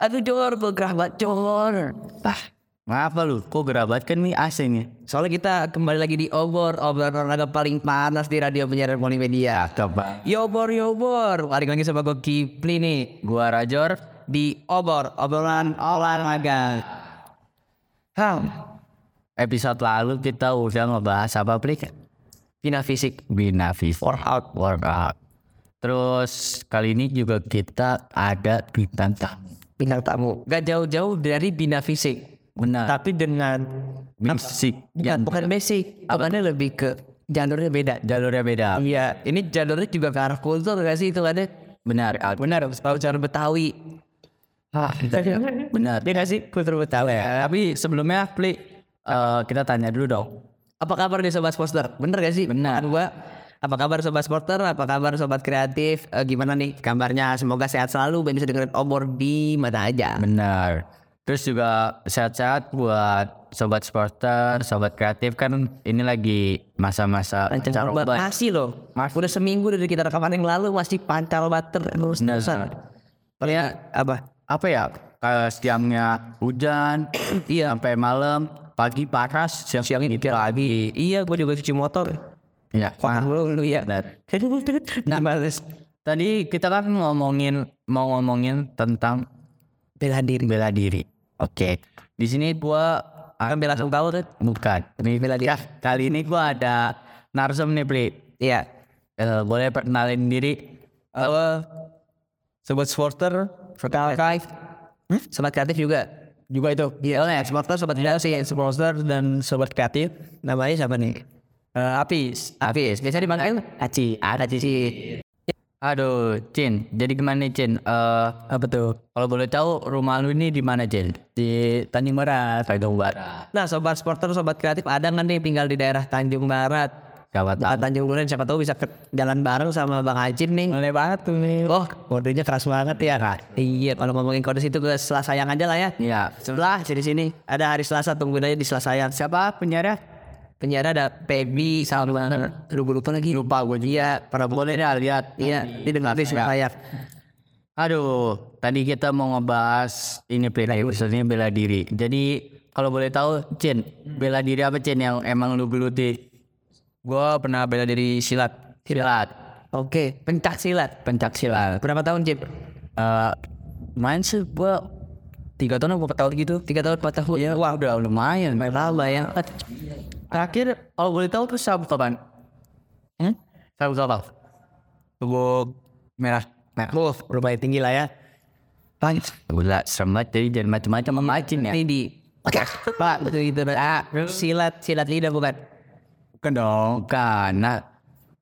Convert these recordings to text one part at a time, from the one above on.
Aduh Jor, gue gerah banget Jor. Ah, Ngapa lu? Kok gerabat kan nih AC nih? soalnya kita kembali lagi di Obor, obrolan olahraga paling panas di radio penyiaran Polimedia. Coba. Yobor, Yobor, balik lagi sama gue Kipli nih Gua Rajor. di Obor, obrolan olahraga. Hah, Episode lalu kita udah ngebahas apa Plik? Bina fisik. Bina Workout. Workout. Terus kali ini juga kita ada bintang tamu. Bintang tamu. Gak jauh-jauh dari bina fisik, Benar. tapi dengan Basic. bukan, bukan basic, apanya lebih ke jalurnya beda. Jalurnya beda. Iya, ini jalurnya juga ke arah kultur gak sih itu ada? Benar. Benar, tahu cara Betawi. Ah, Benar. dia gak sih kultur Betawi ya? Tapi sebelumnya Plik, eh, kita tanya dulu dong. Apa kabar nih sobat sporter? Bener gak sih? Benar. Gua apa kabar sobat sporter? Apa kabar sobat kreatif? Eh, gimana nih kabarnya? Semoga sehat selalu bisa dengerin obor di mana aja. Benar. Terus juga sehat-sehat buat sobat sporter, sobat kreatif kan ini lagi masa-masa Pancal banget. Masih loh. Udah seminggu dari kita rekaman yang lalu masih pancal banget terus Benar. Soalnya apa? apa ya? Kayak siangnya hujan, iya sampai malam, pagi panas, siang-siang ini lagi. Iya, gue juga cuci motor. Ya, Wah, lu, lu ya. Nah. Tadi kita kan ngomongin mau ngomongin tentang Bela diri. bela diri. Oke. Di sini gua Kan bela sungkawa kan? bukan. Ini bela diri. Kali ini gua ada narsum nih, Pri. Iya. Eh, boleh perkenalin diri? Halo. Sobat supporter, kreatif. Sobat kreatif juga. Juga itu. Iya, supporter, sobat kreatif sih, supporter dan sobat kreatif. Namanya siapa nih? Eh, Apis. Apis. Biasa dipanggil Aci. Ada Aci sih. Aduh, Cin. Jadi gimana nih, Cin? Eh, Apa tuh? kalau boleh tahu rumah lu ini di mana, Cin? Di Tanjung Barat, Tanjung Barat. Nah, sobat supporter, sobat kreatif ada nggak nih tinggal di daerah Tanjung Barat? Gawat Nah, Tanjung Duren siapa tahu bisa ke jalan bareng sama Bang Acin nih. Boleh banget tuh nih. Oh, kodenya keras banget ya kak. Iya, kalau ngomongin kode situ ke Selasayang aja lah ya. Iya. Sebelah di sini ada hari Selasa tungguin aja di Selasayang. Siapa penyiarnya? Penjara ada Pebi sama? Lupa lupa lagi. Lupa gue Iya, para Boleh deh lihat. Iya, ini dengar di Selasayang. Aduh, tadi kita mau ngebahas ini bela maksudnya bela diri. Jadi kalau boleh tahu, Cin, bela diri apa Cin yang emang lu geluti? Gua pernah bela diri silat. Silat, Oke, pencak silat. pencak silat. Berapa tahun, Cip? Eh, main sih gua Tiga tahun atau empat tahun gitu? Tiga tahun, empat tahun. ya wah udah lumayan. Lama ya. Terakhir kalau boleh tahu tuh sabuk kapan? Hmm? Sabuk apa? Tubuh Merah. Merah. Oh, lumayan tinggi lah ya. Gila, serem banget jadi jangan macam-macam sama ya. Ini di Oke, Pak, betul gitu. Ah, silat, silat lidah bukan? Bukan dong. Bukan. Nah,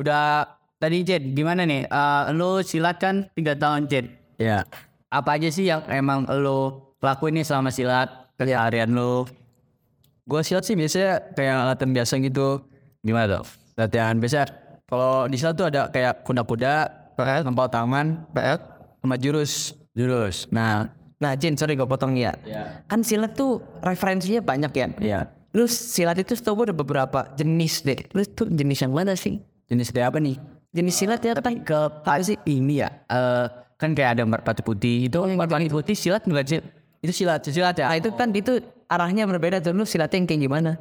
udah tadi Cid, gimana nih? Eh, lu silat kan tiga tahun Cid. Ya. Apa aja sih yang emang lu lakuin nih selama silat keseharian lu? Gue silat sih biasanya kayak latihan biasa gitu. Gimana tuh? Latihan biasa. Kalau di silat tuh ada kayak kuda-kuda, lempar tangan, sama jurus. Jurus. Nah, nah Jin, sorry gue potong ya. Kan silat tuh referensinya banyak ya. Iya. Lu silat itu setahu gue ada beberapa jenis deh. Lu tuh jenis yang mana sih? Jenis dari apa nih? Jenis silat ya apa? Ke apa sih ini ya? Eh kan kayak ada merpati putih itu merpati putih silat enggak sih? Itu silat, silat ya. Nah, itu kan itu arahnya berbeda tuh. Lu silatnya yang kayak gimana?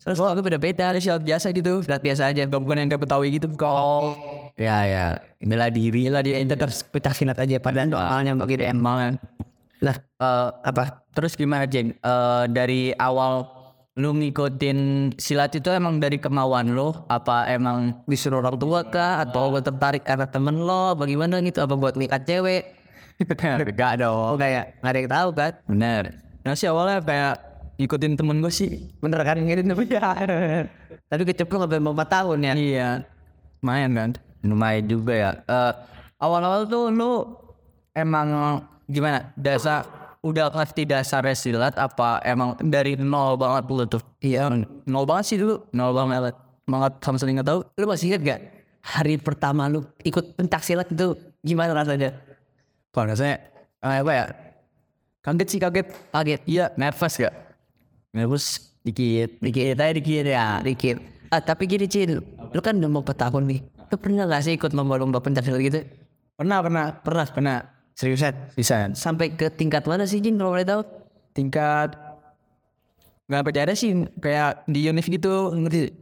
Terus oh, gue beda-beda. Ada silat biasa gitu. Silat biasa aja. Gak bukan yang kayak Betawi gitu. Kok. Ya ya. Bela diri lah dia. Itu terus pecah silat aja. Padahal soalnya begitu emang. Lah, eh, apa? Terus gimana, Jen? Eh, dari awal lu ngikutin silat itu emang dari kemauan lu? Apa emang Disuruh orang tua kah? Atau gue tertarik karena temen lo? Bagaimana gitu? Apa buat nikat cewek? Oh dong? kayak gak ada yang tahu kan? Bener. Nah sih awalnya kayak ngikutin temen gue sih. Bener kan ngikutin temen ya. Tapi keceplok sampai 4 tahun ya. Iya. Lumayan kan? Lumayan juga ya. Eh, awal-awal tuh lu emang gimana? Dasar udah pasti dasar silat apa emang dari nol banget lu tuh? Iya. Nol banget sih dulu. Nol banget. Banget sama sekali gak tahu. Lu masih inget gak? Hari pertama lu ikut pencak silat itu gimana rasanya? Kalau rasanya eh, apa ya? Kaget sih kaget. Kaget. Iya, nervous gak? Nervous dikit. Dikit aja dikit ya. Dikit. Ah tapi gini Cil. Lu kan udah mau 4 tahun nih. Lu pernah gak sih ikut lomba-lomba pencak silat gitu? Pernah, pernah, pernah, pernah. Seriusan? Bisa. Sampai ke tingkat mana sih Jin kalau boleh tahu? tingkat nggak percaya sih kayak di univ gitu ngerti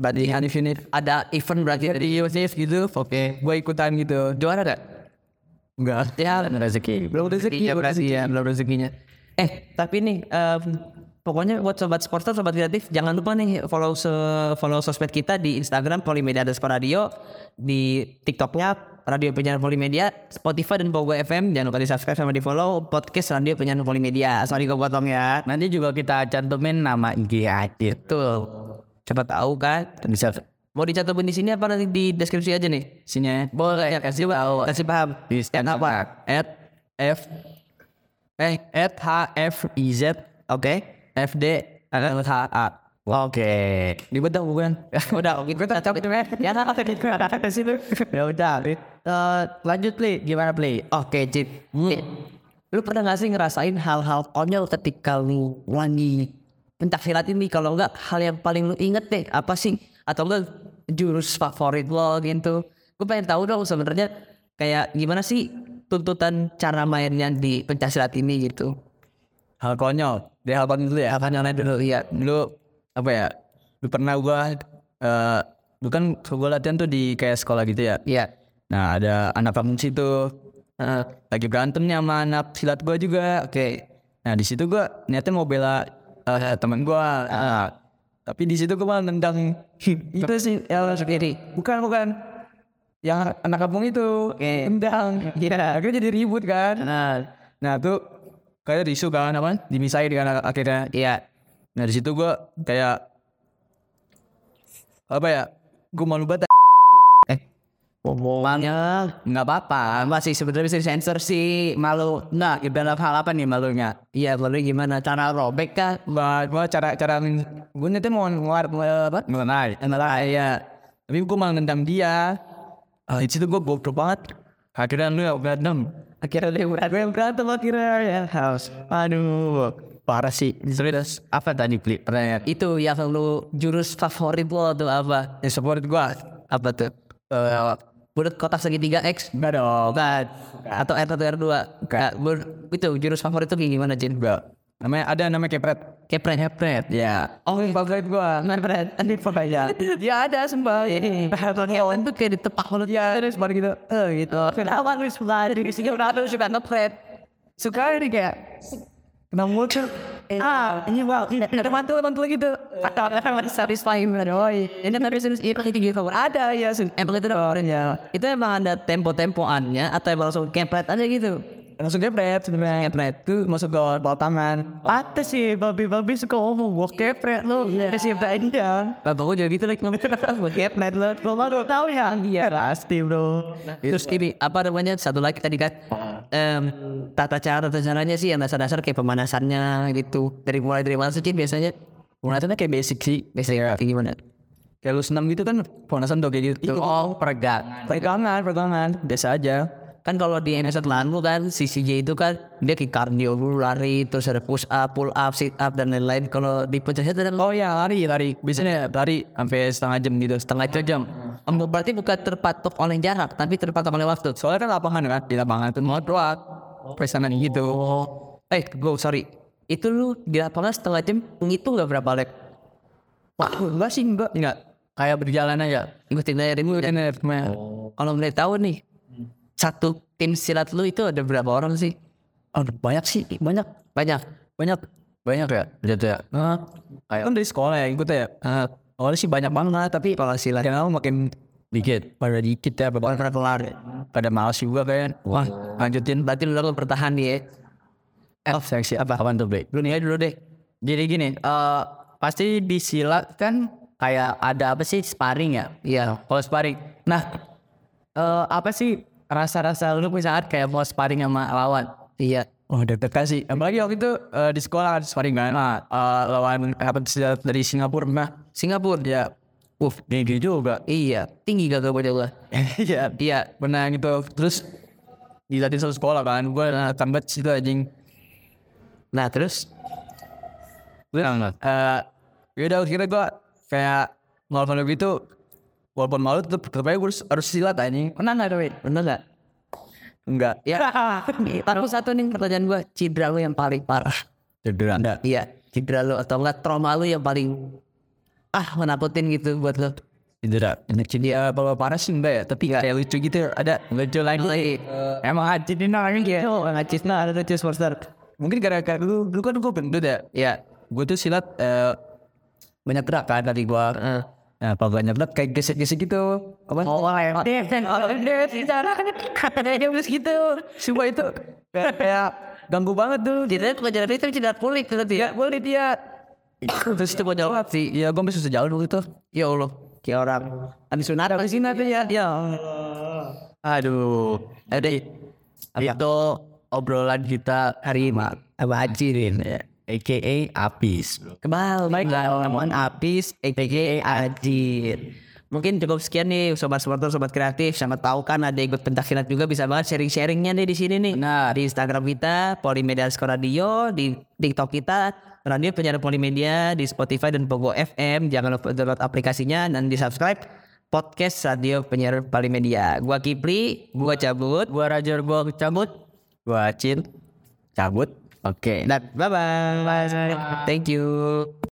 berarti univ univ Ada event berarti di univ gitu oke gue ikutan gitu juara gak? Enggak Ya, Rezeki. belum rezeki Rezekinya berarti ya, belum rezekinya. Eh, tapi nih, em, pokoknya buat sobat supporter, sobat kreatif, jangan lupa nih follow se follow sosmed kita di Instagram Polimedia underscore radio, di TikToknya Radio Penyiaran Polimedia, Spotify dan Pogo FM, jangan lupa di subscribe sama di follow podcast Radio Penyiaran Polimedia. Sorry gue potong ya. Nanti juga kita cantumin nama IG aja. Coba tahu kan? Bisa Mau dicantumin di sini apa nanti di deskripsi aja nih? sini ya. Boleh ya kasih tahu, kasih paham. Di At apa? At F eh at H F I Z. Oke. F D L H A. Oke. Ribet dong bukan? udah oke. Gue cocok. Itu kan ya ada di situ ya udah Eh, lanjut play gimana play oke Cip Nih, lu pernah gak sih ngerasain hal-hal konyol ketika lu lagi pencak silat ini kalau enggak hal yang paling lu inget deh apa sih? Atau enggak jurus favorit lo gitu. Gue pengen tahu dong sebenarnya kayak gimana sih tuntutan cara mainnya di pencak silat ini gitu. Hal konyol. Dari hal konyol dulu ya. Yang lain dulu iya. Dulu apa ya dulu pernah gue eh dulu kan gue latihan tuh di kayak sekolah gitu ya? Iya. Nah ada anak kampung situ. Heeh. lagi berantemnya sama anak silat gue juga. Oke. Nah di situ gue niatnya mau bela eh, teman gue tapi di situ gue malah nendang. Itu sih yang sendiri. Bukan bukan. Yang anak kampung itu nendang. Iya. akhirnya jadi ribut kan. Nah nah tuh kayak risu kan apa dimisahin kan akhirnya. Iya. Nah di situ gue kayak apa ya gue malu banget omongannya nggak apa-apa. Masih sebenarnya bisa disensor sih. Malu Nah, dalam hal apa nih malunya? iya malu gimana? Cara robek kah? Bah, gua cara cara gue nanti mau ngeluar apa? Mengenai. ngeluar ya tapi gue malah nendang dia. Ah di situ gue goblok banget. Akhirnya lu ya berantem. Akhirnya dia berat gue berantem akhirnya ya. House aduh parah sih. Serius? Apa tadi Pli? Pertanyaan. itu yang lu jurus favorit lo tuh apa? Ya support gue apa tuh? Eh, bulat kotak segitiga X enggak dong bukan atau R atau R2 Nggak, bur- itu jurus favorit tuh kayak gimana Jin enggak namanya ada namanya kepret kepret kepret ya Oh, favorit gua. Kepret. Ini favoritnya. Ya ada sumpah. Hewan tuh kayak ditepak mulut ya, terus baru gitu. Eh gitu. Kenapa lu sebelah di sini udah ada suka ngepret. Suka ini kayak kena muncul. Ah, ini wow, ada mantul mantul gitu. Atau ada masih satisfying. Oh, ini tapi serius itu kayak gitu. Ada ya, emang itu ada ya. Itu emang ada tempo-tempoannya atau emang langsung kepret aja gitu. langsung kepret sebenarnya kepret tuh masuk ke bawah tangan Pantes sih, babi-babi suka ngomong gue kepret lo. Kasih aja. Bapak gue juga gitu lagi ngomong gue kepret lo. Gue mau tahu ya. Iya pasti bro. Terus ini apa namanya satu lagi tadi kan em, tata cara tata caranya sih yang dasar-dasar kayak pemanasannya gitu. Dari mulai dari mana sih biasanya? pemanasannya kayak basic sih Biasanya kayak gimana? kayak lu senam gitu kan pemanasan tuh kayak gitu Oh peregangan. pegangan pegangan biasa aja Kan kalau di episode lalu kan si CJ itu kan dia kayak cardio dulu lari terus ada push up, pull up, sit up dan lain-lain. Kalau di pencet ada Oh ya lari lari biasanya lari sampai setengah jam gitu setengah jam. Em, Berarti bukan terpatok oleh jarak, tapi terpatok oleh waktu. soalnya kan lapangan kan di lapangan tuh mau doang pesanan gitu Oh, eh, go sorry. Itu lu di lapangan setengah jam ngitung nggak berapa leg? Wah, enggak sih enggak. enggak kayak berjalan aja Ikutin aja ini. Ener, Kalau boleh tahu nih, satu tim silat lu itu ada berapa orang sih? oh, banyak sih banyak Banyak. banyak banyak ya gitu ya Nah, kayak kan dari sekolah ya ikut ya eh, awalnya sih banyak banget tapi kalau silat makin lama makin dikit pada dikit ya pada pernah kelar. pada males juga kan Wah, lanjutin. Berarti lu lalu bertahan nih ya. Eh, oh seksi apa Apaan tuh Pli? Lu nih aja dulu deh. Jadi gini, eh pasti di silat kan kayak ada apa sih sparring ya? Iya. Kalau sparring. Nah, eh apa sih rasa-rasa lu misalnya kayak mau sparring sama lawan? Iya. Oh deg-degan sih Apalagi waktu itu eh, di sekolah ada sparring kan nah, eh, Lawan apa dari Singapura nah Singapura. Ya Uff, Tinggi juga iya. Tinggi gak gue gua. Iya Iya. Pernah gitu Terus Dilatih satu sekolah kan Gue uh, tambat situ anjing Nah, terus Terus eh Yaudah akhirnya gue Kayak Ngelakuin gitu Walaupun malu tetep aja gue harus, harus silat anjing Pernah gak Doi? Pernah gak? Enggak. Ya. Taruh satu nih pertanyaan gua, cedera lu yang paling parah. Cedera. Iya, cedera lu atau enggak trauma lu yang paling ah menakutin gitu buat lu. Cedera. Ini cedera kalau parah sih enggak ya, tapi kayak lucu gitu ada. Lucu lagi. Emang hati di nangis ya. Ngacis nah ada lucu sporter. Mungkin gara-gara dulu, dulu kan gue gendut ya. Ya. Gue tuh silat eh, banyak gerak kan dari gue. Nah, kalau banyak gerak kayak gesek-gesek gitu. Apa? Oh, oh, dia kan oh, cara katanya harus gitu. Sumpah itu kayak, ganggu banget tuh. Bukan cedera itu cedera kulit berarti ya. Boleh dia. Terus itu gua jawab sih. Ya gue bisa sejauh dulu itu. Ya Allah, kayak orang ada sunat sini tuh ya. Ya. Aduh. Ada itu obrolan kita hari ini sama Ajirin ya. AKA Apis. Kebal, baik ngomongin Apis, aka Ajit. Mungkin cukup sekian nih sobat supporter, sobat kreatif. Sama tahu kan ada ikut pentas silat juga bisa banget sharing-sharingnya nih di sini nih. Benar. Di Instagram kita Polimedia Radio, di TikTok kita Radio Penyiaran Polimedia, di Spotify dan Pogo FM. Jangan lupa download aplikasinya dan di subscribe podcast Radio Penyiaran Polimedia. Gua Kipri, gua cabut. Gua Rajar, gua cabut. Gua Cin. Cabut. Oke. Dan bye bye. Thank you.